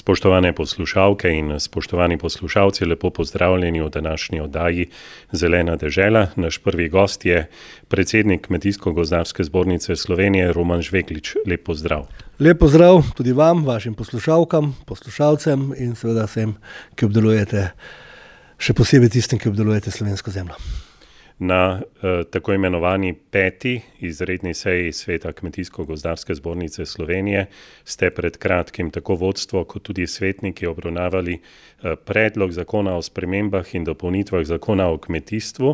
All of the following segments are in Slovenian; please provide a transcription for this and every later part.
Spoštovane poslušalke in spoštovani poslušalci, lepo pozdravljeni v današnji oddaji Zelena dežela. Naš prvi gost je predsednik Kmetijsko-gozdarske zbornice Slovenije, Roman Žveklič. Lep pozdrav. Lep pozdrav tudi vam, vašim poslušalkam, poslušalcem in seveda vsem, ki obdelujete, še posebej tistim, ki obdelujete slovensko zemljo. Na eh, tako imenovani peti izredni seji Sveta Kmetijsko-gozdarske zbornice Slovenije ste pred kratkim tako vodstvo kot tudi svetniki obravnavali eh, predlog zakona o spremembah in dopolnitvah zakona o kmetijstvu,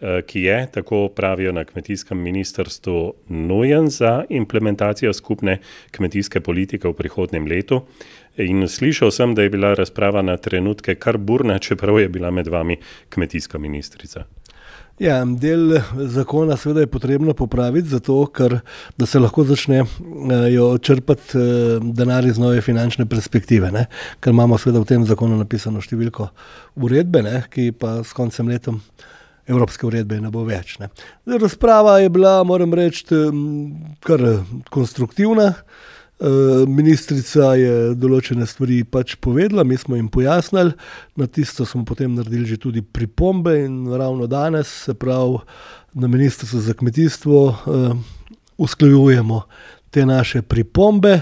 eh, ki je, tako pravijo na kmetijskem ministrstvu, nujen za implementacijo skupne kmetijske politike v prihodnem letu. In slišal sem, da je bila razprava na trenutke kar burna, čeprav je bila med vami kmetijska ministrica. Ja, del zakona seveda je potrebno popraviti, zato ker se lahko začnejo črpati eh, denar iz nove finančne perspektive. Ne? Ker imamo seveda v tem zakonu napisano številko uredbe, ne? ki pa s koncem leta evropske uredbe ne bo več. Ne? Razprava je bila, moram reči, kar konstruktivna. Eh, ministrica je določene stvari pač povedala, mi smo jim pojasnili, na tisto smo potem naredili že tudi pripombe, in ravno danes, se pravi, na ministrstvu za kmetijstvo, uh, usklajujemo te naše pripombe,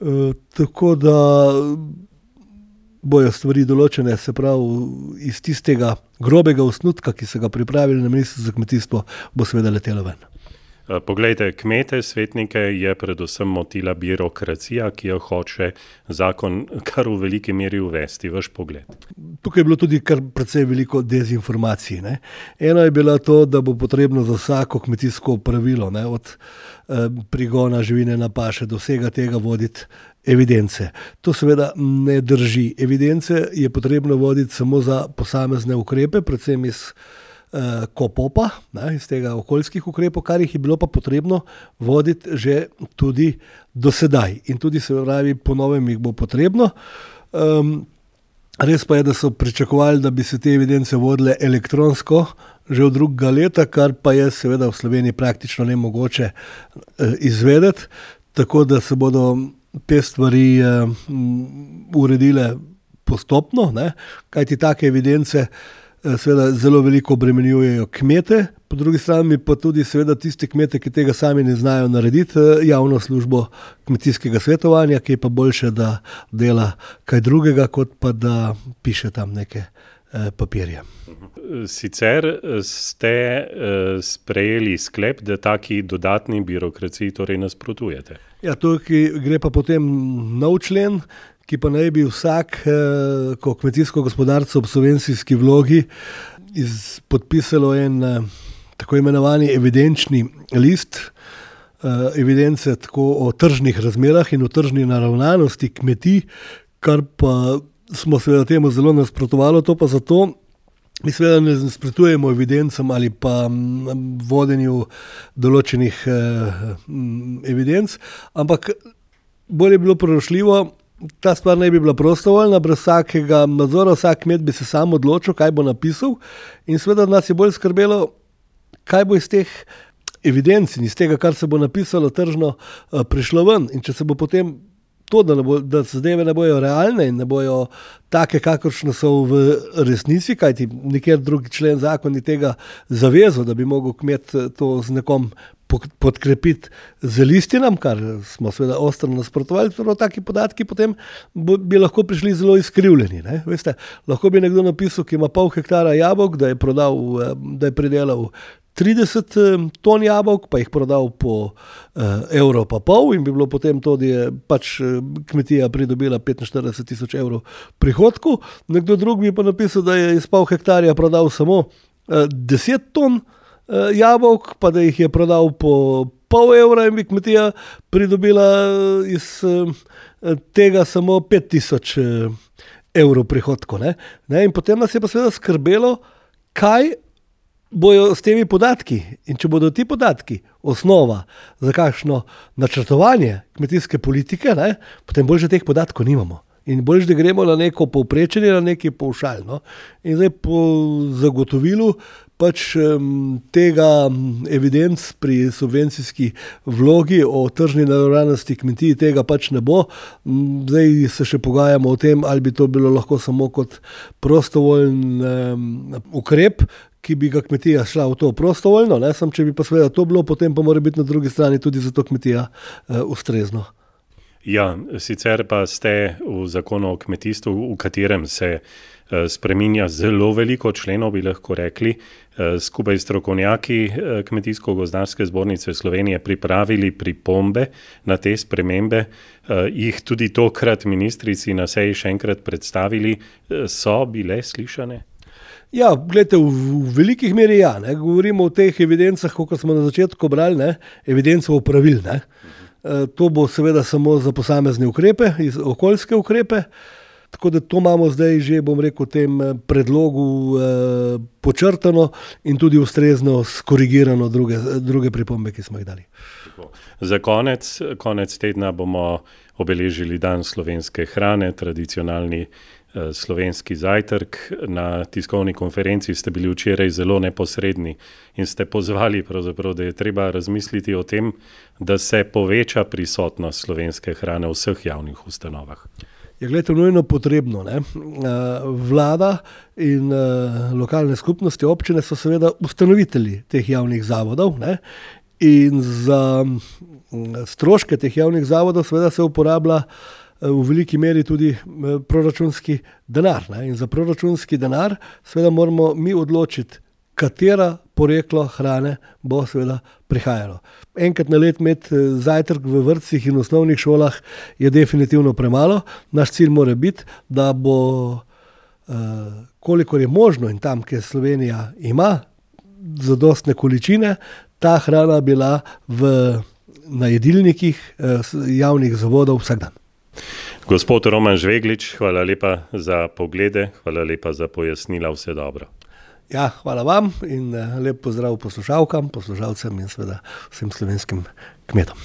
uh, tako da bojo stvari določene, se pravi, iz tistega grobega osnutka, ki so ga pripravili na ministrstvu za kmetijstvo, bo seveda letelo ven. Eh, poglejte, kmete, svetnike je predvsem motila birokracija, ki jo hoče zakon kar v veliki meri uvesti. Vaš pogled. Tukaj je bilo tudi kar precej veliko dezinformacij. Ne? Eno je bilo to, da bo potrebno za vsako kmetijsko pravilo, ne? od eh, prigona živine na paše do vsega tega voditi. Evidence. To seveda ne drži. Evidence je potrebno voditi samo za posamezne ukrepe, predvsem iz uh, kopopa, ne, iz tega okoljskih ukrepov, kar jih je bilo pa potrebno voditi že tudi do sedaj. In tudi, se pravi, ponovem jih bo potrebno. Um, res pa je, da so pričakovali, da bi se te evidence vodile elektronsko. Že od drugega leta, kar pa je seveda v Sloveniji praktično ne mogoče eh, izvedeti, tako da se bodo te stvari eh, uredile postopno, kajti take evidence seveda zelo veliko obremenjujejo kmete, po drugi strani pa tudi seveda tiste kmete, ki tega sami ne znajo narediti, eh, javno službo kmetijskega svetovanja, ki je pa boljše, da dela kaj drugega, kot pa da piše tam neke eh, papirje. Sicer ste sprejeli sklep, da taki dodatni birokraciji torej nasprotujete. Ja, tukaj gre pa potem nov člen, ki pa naj bi vsak, eh, ko kmetijsko gospodarstvo v slovenski vlogi, podpisalo en eh, tako imenovani evidenčni list. Eh, evidence tako o tržnih razmerah in o tržni naravnanosti kmetij, kar pa smo seveda temu zelo nasprotovali, to pa zato, mi seveda ne nasprotujemo evidencam ali pa vodenju določenih evidenc, ampak bolje bi bilo prorošljivo, ta stvar ne bi bila prostovoljna, brez vsakega nadzora, vsak kmet bi se sam odločil, kaj bo napisal. In seveda nas je bolj skrbelo, kaj bo iz teh evidenc in iz tega, kar se bo napisalo tržno, eh, prišlo ven. In če se bo potem to, da, bo, da zadeve ne bojo realne in ne bojo take, kakršne so v resnici, kajti nikjer drugi člen zakona tega zavezal, da bi lahko kmet eh, to z nekom podkrepiti z listinam, kar smo seveda ostro nasprotovali, torej taki podatki potem bi lahko prišli zelo izkrivljeni. Veste, lahko bi nekdo napisal, ki ima pol hektara jabolk, da je, prodal, eh, da je pridelal 30 eh, ton jabolk, pa jih prodal po uh, evro pa pol in bi bilo potem to, da je pač kmetija pridobila 45 tisoč evrov prihodku. Nekdo drug bi pa napisal, da je iz pol hektarja prodal samo uh, 10 ton uh, jabolk, pa da jih je prodal po pol evra in bi kmetija pridobila eh, iz uh, tega samo 5000 uh, evrov prihodkov. Ne? Ne? In potem nas je pa seveda skrbelo, kaj. Bojo s temi podatki, in če bodo ti podatki osnova za kakšno načrtovanje kmetijske politike, ne, potem bolj že teh podatkov nimamo. In bolj, da gremo na neko povprečenje, na neki povšaljno. In zdaj po zagotovilu pač um, tega evidenc pri subvencijski vlogi o tržni naravnanosti kmetij, tega pač ne bo. Zdaj se še pogajamo o tem, ali bi to bilo lahko samo kot prostovoljen um, ukrep. Ki bi ga kmetija šla v to prostovoljno, ne? Sam, če bi pa seveda to bilo, potem pa mora biti na drugi strani tudi za to kmetija uh, ustrezno. Ja, sicer pa ste v zakonu o kmetijstvu, v katerem se uh, spreminja zelo veliko členov, bi lahko rekli, uh, skupaj s strokovnjaki uh, Kmetijsko-gozdarske zbornice Slovenije pripravili pripombe na te spremembe, jih tudi tokrat ministrici na seji še enkrat predstavili, so bile slišane. Ja, gledajte, v, v velikih meri ja. Ne. Govorimo o teh evidencah, kot smo na začetku brali, ne. evidenco o pravilih. Eh, to bo seveda samo za posamezne ukrepe, okoljske ukrepe. Tako da to imamo zdaj že, bom rekel, v tem eh, predlogu eh, počrtano in tudi ustrezno skorigirano druge, druge pripombe, ki smo jih dali. Za konec, konec tedna bomo obeležili dan slovenske hrane, tradicionalni Eh, slovenski zajtrk. Na tiskovni konferenci ste bili včeraj zelo neposredni in ste pozvali, da je treba razmisliti o tem, da se poveča prisotnost slovenske hrane v vseh javnih ustanovah. Je gledajte, nujno potrebno. Ne? Eh, vlada in eh, lokalne skupnosti, občine so seveda ustanovitelji teh javnih zavodov. Ne? In za mm, stroške teh javnih zavodov, seveda, se uporablja v veliki meri tudi eh, proračunski denar. Ne? In za proračunski denar, seveda, moramo mi odločiti, katera poreklo hrane bo seveda prihajalo. Enkrat na let imeti eh, zajtrk v vrtcih in osnovnih šolah je definitivno premalo. Naš cilj mora biti, da bo, eh, kolikor je možno in tam, kjer Slovenija ima zadostne količine, ta hrana bila v. Na jedilnikih javnih zavodov vsak dan. Gospod Roman Žveglič, hvala lepa za poglede, hvala lepa za pojasnila, vse dobro. Ja, hvala vam in eh, lep pozdrav poslušalkam, poslušalcem in seveda vsem slovenskim kmetom.